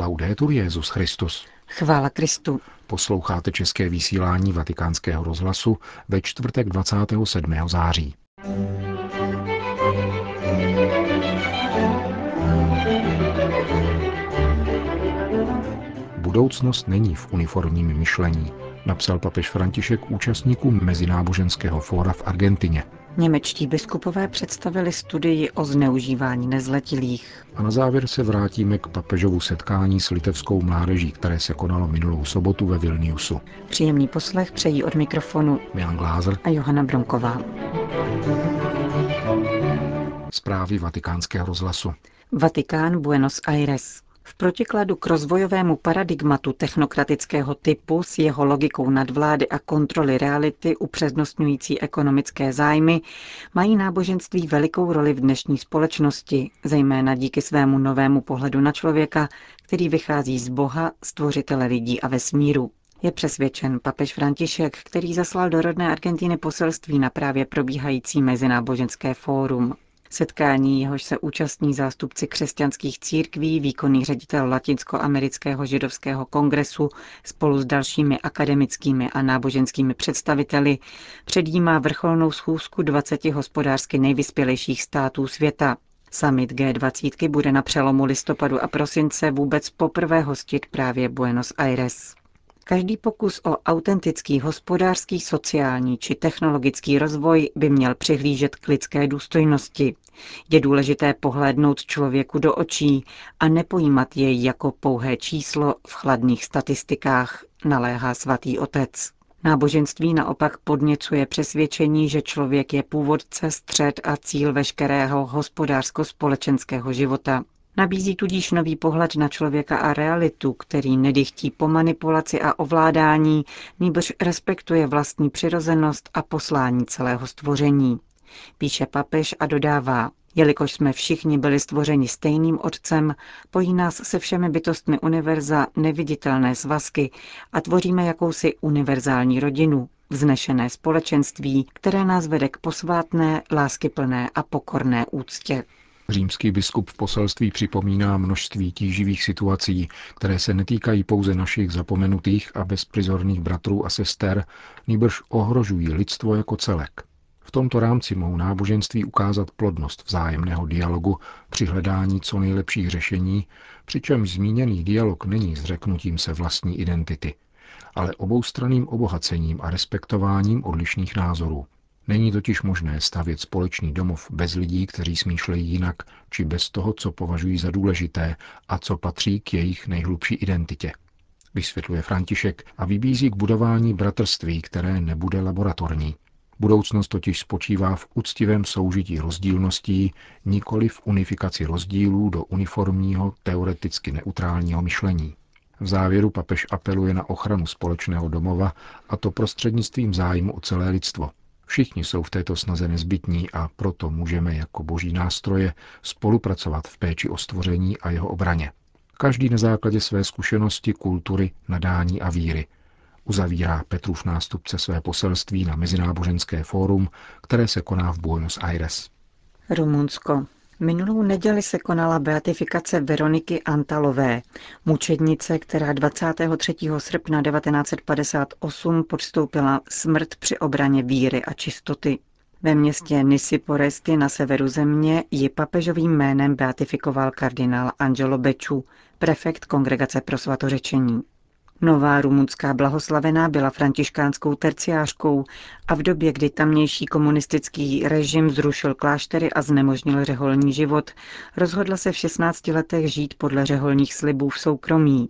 Laudetur Jezus Christus. Chvála Kristu. Posloucháte české vysílání Vatikánského rozhlasu ve čtvrtek 27. září. Budoucnost není v uniformním myšlení, napsal papež František účastníkům Mezináboženského fóra v Argentině. Němečtí biskupové představili studii o zneužívání nezletilých. A na závěr se vrátíme k papežovu setkání s litevskou mládeží, které se konalo minulou sobotu ve Vilniusu. Příjemný poslech přejí od mikrofonu Jan Glázer a Johana Bronková. Zprávy vatikánského rozhlasu. Vatikán Buenos Aires. V protikladu k rozvojovému paradigmatu technokratického typu s jeho logikou nadvlády a kontroly reality upřednostňující ekonomické zájmy mají náboženství velikou roli v dnešní společnosti, zejména díky svému novému pohledu na člověka, který vychází z Boha, stvořitele lidí a vesmíru. Je přesvědčen papež František, který zaslal do rodné Argentiny poselství na právě probíhající mezináboženské fórum. Setkání, jehož se účastní zástupci křesťanských církví, výkonný ředitel Latinskoamerického židovského kongresu spolu s dalšími akademickými a náboženskými představiteli, předjímá vrcholnou schůzku 20 hospodářsky nejvyspělejších států světa. Summit G20 bude na přelomu listopadu a prosince vůbec poprvé hostit právě Buenos Aires. Každý pokus o autentický hospodářský, sociální či technologický rozvoj by měl přihlížet k lidské důstojnosti. Je důležité pohlédnout člověku do očí a nepojímat jej jako pouhé číslo v chladných statistikách, naléhá svatý otec. Náboženství naopak podněcuje přesvědčení, že člověk je původce, střed a cíl veškerého hospodářsko-společenského života. Nabízí tudíž nový pohled na člověka a realitu, který nedychtí po manipulaci a ovládání, nýbrž respektuje vlastní přirozenost a poslání celého stvoření. Píše papež a dodává, jelikož jsme všichni byli stvořeni stejným otcem, pojí nás se všemi bytostmi univerza neviditelné svazky a tvoříme jakousi univerzální rodinu, vznešené společenství, které nás vede k posvátné, láskyplné a pokorné úctě. Římský biskup v poselství připomíná množství tíživých situací, které se netýkají pouze našich zapomenutých a bezprizorných bratrů a sester, nýbrž ohrožují lidstvo jako celek. V tomto rámci mohou náboženství ukázat plodnost vzájemného dialogu při hledání co nejlepších řešení, přičemž zmíněný dialog není zřeknutím se vlastní identity, ale oboustranným obohacením a respektováním odlišných názorů. Není totiž možné stavět společný domov bez lidí, kteří smýšlejí jinak, či bez toho, co považují za důležité a co patří k jejich nejhlubší identitě. Vysvětluje František a vybízí k budování bratrství, které nebude laboratorní. Budoucnost totiž spočívá v úctivém soužití rozdílností, nikoli v unifikaci rozdílů do uniformního, teoreticky neutrálního myšlení. V závěru papež apeluje na ochranu společného domova, a to prostřednictvím zájmu o celé lidstvo. Všichni jsou v této snaze nezbytní a proto můžeme jako boží nástroje spolupracovat v péči o stvoření a jeho obraně. Každý na základě své zkušenosti, kultury, nadání a víry. Uzavírá Petrův nástupce své poselství na Mezináboženské fórum, které se koná v Buenos Aires. Rumunsko. Minulou neděli se konala beatifikace Veroniky Antalové, mučednice, která 23. srpna 1958 podstoupila smrt při obraně víry a čistoty. Ve městě Nisiporesty na severu země ji papežovým jménem beatifikoval kardinál Angelo Beču, prefekt Kongregace pro svatořečení. Nová rumunská blahoslavená byla františkánskou terciářkou a v době, kdy tamnější komunistický režim zrušil kláštery a znemožnil řeholní život, rozhodla se v 16 letech žít podle řeholních slibů v soukromí.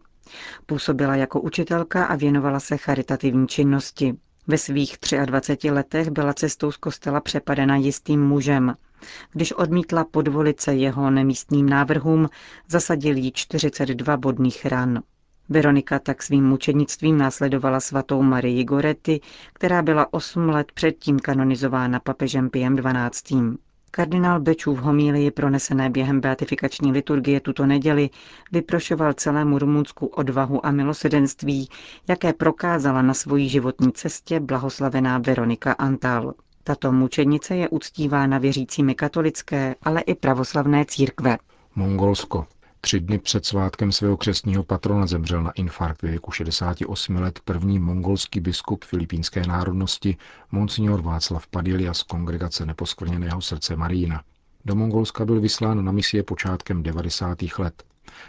Působila jako učitelka a věnovala se charitativní činnosti. Ve svých 23 letech byla cestou z kostela přepadena jistým mužem. Když odmítla podvolit se jeho nemístným návrhům, zasadil jí 42 bodných ran. Veronika tak svým mučednictvím následovala svatou Marii Goretti, která byla osm let předtím kanonizována papežem Piem XII. Kardinál Bečův homílii pronesené během beatifikační liturgie tuto neděli vyprošoval celému Rumunsku odvahu a milosedenství, jaké prokázala na svojí životní cestě blahoslavená Veronika Antal. Tato mučednice je uctívána věřícími katolické, ale i pravoslavné církve. Mongolsko. Tři dny před svátkem svého křestního patrona zemřel na infarkt ve věku 68 let první mongolský biskup filipínské národnosti Monsignor Václav Padilla z kongregace neposkvrněného srdce Marína. Do Mongolska byl vyslán na misie počátkem 90. let.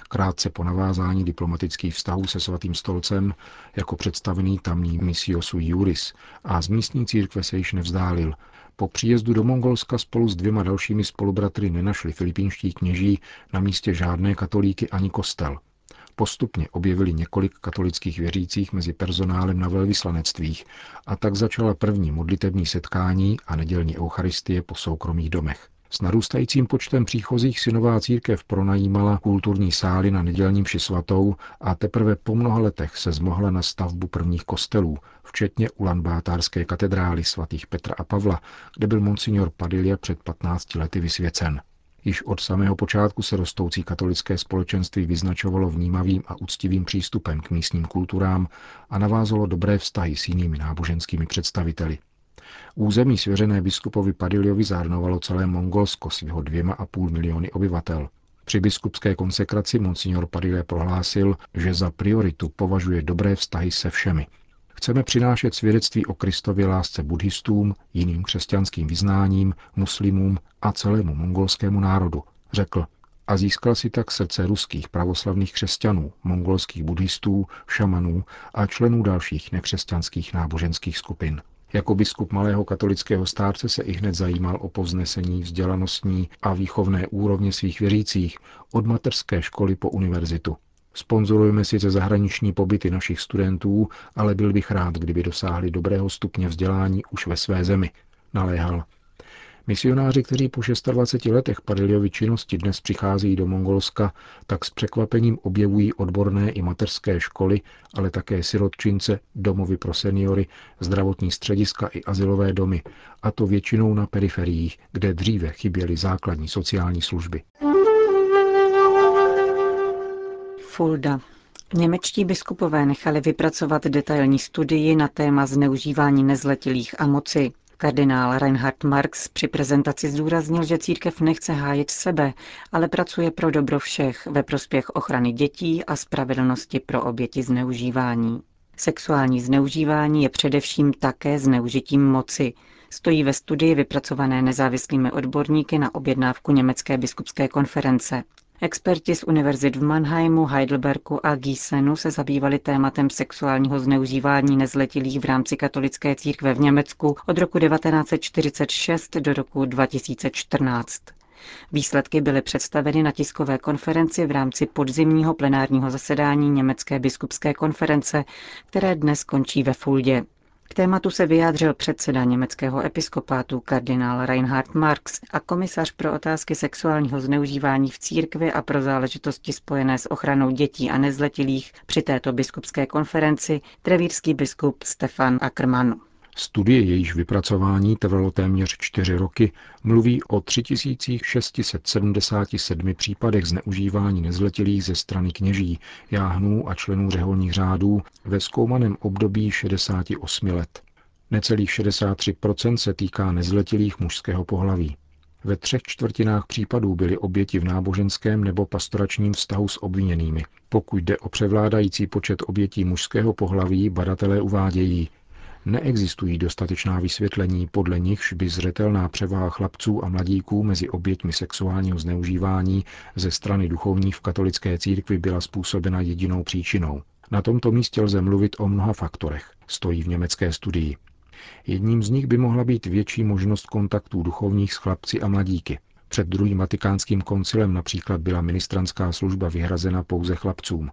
Krátce po navázání diplomatických vztahů se svatým stolcem jako představený tamní misiosu Juris a z místní církve se již nevzdálil. Po příjezdu do Mongolska spolu s dvěma dalšími spolubratry nenašli filipínští kněží na místě žádné katolíky ani kostel. Postupně objevili několik katolických věřících mezi personálem na velvyslanectvích a tak začala první modlitební setkání a nedělní eucharistie po soukromých domech. S narůstajícím počtem příchozích si nová církev pronajímala kulturní sály na nedělním svatou a teprve po mnoha letech se zmohla na stavbu prvních kostelů, včetně ulanbátárské katedrály svatých Petra a Pavla, kde byl monsignor Padilla před 15 lety vysvěcen. Již od samého počátku se rostoucí katolické společenství vyznačovalo vnímavým a úctivým přístupem k místním kulturám a navázalo dobré vztahy s jinými náboženskými představiteli. Území svěřené biskupovi Padiliovi zahrnovalo celé Mongolsko s jeho dvěma a půl miliony obyvatel. Při biskupské konsekraci monsignor Padille prohlásil, že za prioritu považuje dobré vztahy se všemi. Chceme přinášet svědectví o Kristově lásce buddhistům, jiným křesťanským vyznáním, muslimům a celému mongolskému národu, řekl a získal si tak srdce ruských pravoslavných křesťanů, mongolských buddhistů, šamanů a členů dalších nekřesťanských náboženských skupin. Jako biskup malého katolického stárce se i hned zajímal o povznesení vzdělanostní a výchovné úrovně svých věřících od mateřské školy po univerzitu. Sponzorujeme sice zahraniční pobyty našich studentů, ale byl bych rád, kdyby dosáhli dobrého stupně vzdělání už ve své zemi, naléhal. Misionáři, kteří po 26 letech Padiliovi činnosti dnes přicházejí do Mongolska, tak s překvapením objevují odborné i mateřské školy, ale také sirotčince, domovy pro seniory, zdravotní střediska i asilové domy, a to většinou na periferiích, kde dříve chyběly základní sociální služby. Fulda. Němečtí biskupové nechali vypracovat detailní studii na téma zneužívání nezletilých a moci. Kardinál Reinhard Marx při prezentaci zdůraznil, že církev nechce hájit sebe, ale pracuje pro dobro všech ve prospěch ochrany dětí a spravedlnosti pro oběti zneužívání. Sexuální zneužívání je především také zneužitím moci, stojí ve studii vypracované nezávislými odborníky na objednávku Německé biskupské konference. Experti z univerzit v Mannheimu, Heidelbergu a Gießenu se zabývali tématem sexuálního zneužívání nezletilých v rámci katolické církve v Německu od roku 1946 do roku 2014. Výsledky byly představeny na tiskové konferenci v rámci podzimního plenárního zasedání Německé biskupské konference, které dnes končí ve Fuldě. K tématu se vyjádřil předseda německého episkopátu kardinál Reinhard Marx a komisař pro otázky sexuálního zneužívání v církvi a pro záležitosti spojené s ochranou dětí a nezletilých při této biskupské konferenci trevírský biskup Stefan Ackermann. Studie jejíž vypracování trvalo téměř čtyři roky, mluví o 3677 případech zneužívání nezletilých ze strany kněží, jáhnů a členů řeholních řádů ve zkoumaném období 68 let. Necelých 63% se týká nezletilých mužského pohlaví. Ve třech čtvrtinách případů byly oběti v náboženském nebo pastoračním vztahu s obviněnými. Pokud jde o převládající počet obětí mužského pohlaví, badatelé uvádějí, Neexistují dostatečná vysvětlení, podle nichž by zřetelná převaha chlapců a mladíků mezi oběťmi sexuálního zneužívání ze strany duchovních v katolické církvi byla způsobena jedinou příčinou. Na tomto místě lze mluvit o mnoha faktorech, stojí v německé studii. Jedním z nich by mohla být větší možnost kontaktů duchovních s chlapci a mladíky. Před druhým vatikánským koncilem například byla ministranská služba vyhrazena pouze chlapcům.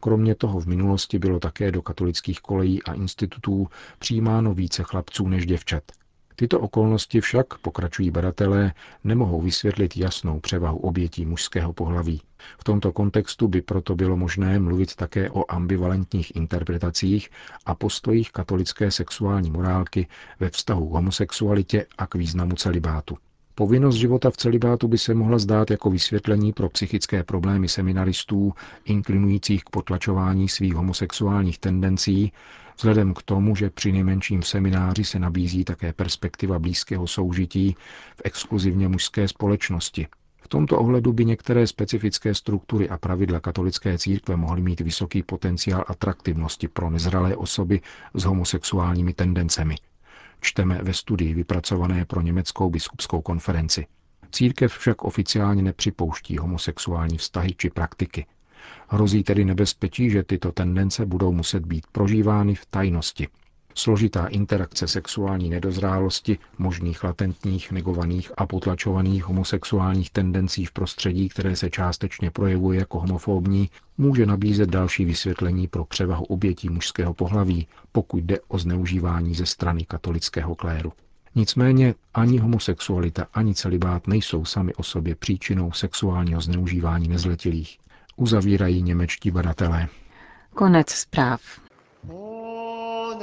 Kromě toho v minulosti bylo také do katolických kolejí a institutů přijímáno více chlapců než děvčat. Tyto okolnosti však, pokračují badatelé, nemohou vysvětlit jasnou převahu obětí mužského pohlaví. V tomto kontextu by proto bylo možné mluvit také o ambivalentních interpretacích a postojích katolické sexuální morálky ve vztahu k homosexualitě a k významu celibátu. Povinnost života v celibátu by se mohla zdát jako vysvětlení pro psychické problémy seminaristů, inklinujících k potlačování svých homosexuálních tendencí, vzhledem k tomu, že při nejmenším semináři se nabízí také perspektiva blízkého soužití v exkluzivně mužské společnosti. V tomto ohledu by některé specifické struktury a pravidla katolické církve mohly mít vysoký potenciál atraktivnosti pro nezralé osoby s homosexuálními tendencemi. Čteme ve studii vypracované pro německou biskupskou konferenci. Církev však oficiálně nepřipouští homosexuální vztahy či praktiky. Hrozí tedy nebezpečí, že tyto tendence budou muset být prožívány v tajnosti, Složitá interakce sexuální nedozrálosti, možných latentních, negovaných a potlačovaných homosexuálních tendencí v prostředí, které se částečně projevuje jako homofobní, může nabízet další vysvětlení pro převahu obětí mužského pohlaví, pokud jde o zneužívání ze strany katolického kléru. Nicméně ani homosexualita, ani celibát nejsou sami o sobě příčinou sexuálního zneužívání nezletilých. Uzavírají němečtí badatelé. Konec zpráv.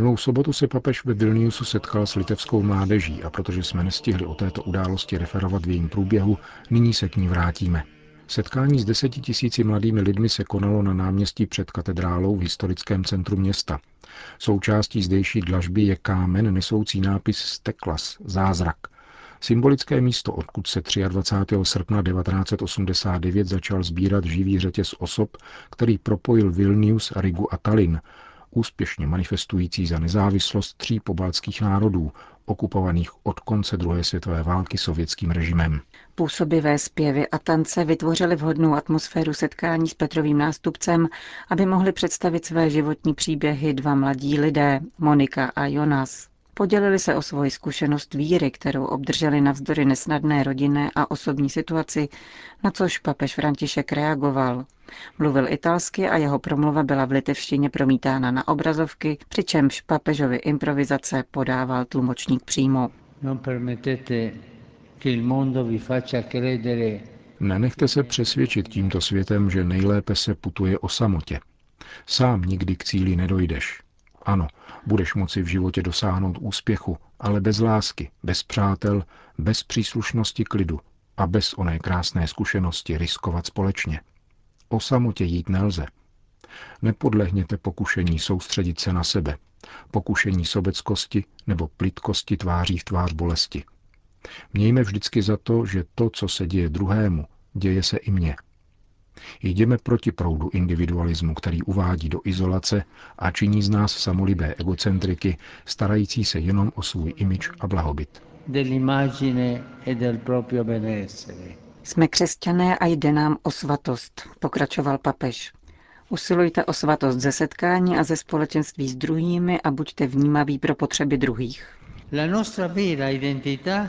Minulou sobotu se papež ve Vilniusu setkal s litevskou mládeží a protože jsme nestihli o této události referovat v jejím průběhu, nyní se k ní vrátíme. Setkání s deseti tisíci mladými lidmi se konalo na náměstí před katedrálou v historickém centru města. Součástí zdejší dlažby je kámen nesoucí nápis Steklas, zázrak. Symbolické místo, odkud se 23. srpna 1989 začal sbírat živý řetěz osob, který propojil Vilnius, Rigu a Tallinn, úspěšně manifestující za nezávislost tří pobaltských národů, okupovaných od konce druhé světové války sovětským režimem. Působivé zpěvy a tance vytvořily vhodnou atmosféru setkání s Petrovým nástupcem, aby mohli představit své životní příběhy dva mladí lidé, Monika a Jonas. Podělili se o svoji zkušenost víry, kterou obdrželi navzdory nesnadné rodinné a osobní situaci, na což papež František reagoval. Mluvil italsky a jeho promluva byla v litevštině promítána na obrazovky, přičemž papežovi improvizace podával tlumočník přímo. Nenechte se přesvědčit tímto světem, že nejlépe se putuje o samotě. Sám nikdy k cíli nedojdeš. Ano, budeš moci v životě dosáhnout úspěchu, ale bez lásky, bez přátel, bez příslušnosti k lidu a bez oné krásné zkušenosti riskovat společně. O samotě jít nelze. Nepodlehněte pokušení soustředit se na sebe, pokušení sobeckosti nebo plitkosti tváří v tvář bolesti. Mějme vždycky za to, že to, co se děje druhému, děje se i mně. Jdeme proti proudu individualismu, který uvádí do izolace a činí z nás samolibé egocentriky, starající se jenom o svůj imič a blahobyt. E Jsme křesťané a jde nám o svatost, pokračoval papež. Usilujte o svatost ze setkání a ze společenství s druhými a buďte vnímaví pro potřeby druhých. La nostra vera identità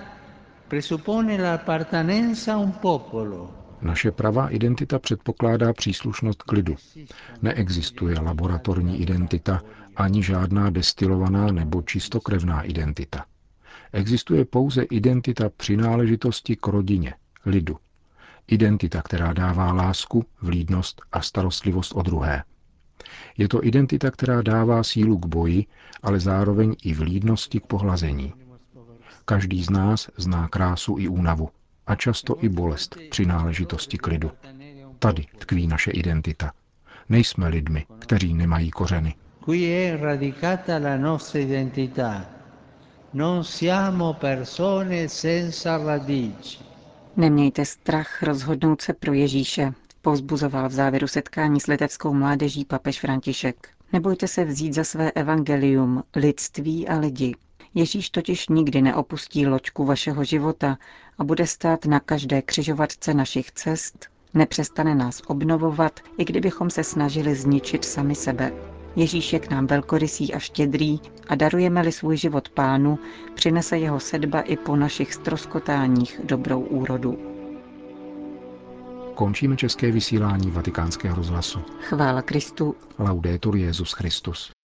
presuppone l'appartenenza a un popolo, naše pravá identita předpokládá příslušnost k lidu. Neexistuje laboratorní identita ani žádná destilovaná nebo čistokrevná identita. Existuje pouze identita přináležitosti k rodině, lidu. Identita, která dává lásku, vlídnost a starostlivost o druhé. Je to identita, která dává sílu k boji, ale zároveň i vlídnosti k pohlazení. Každý z nás zná krásu i únavu a často i bolest přináležitosti k lidu. Tady tkví naše identita. Nejsme lidmi, kteří nemají kořeny. Nemějte strach rozhodnout se pro Ježíše, povzbuzoval v závěru setkání s litevskou mládeží papež František. Nebojte se vzít za své evangelium, lidství a lidi. Ježíš totiž nikdy neopustí loďku vašeho života a bude stát na každé křižovatce našich cest, nepřestane nás obnovovat, i kdybychom se snažili zničit sami sebe. Ježíš je k nám velkorysý a štědrý a darujeme-li svůj život pánu, přinese jeho sedba i po našich stroskotáních dobrou úrodu. Končíme české vysílání vatikánského rozhlasu. Chvála Kristu. Laudetur Jezus Christus.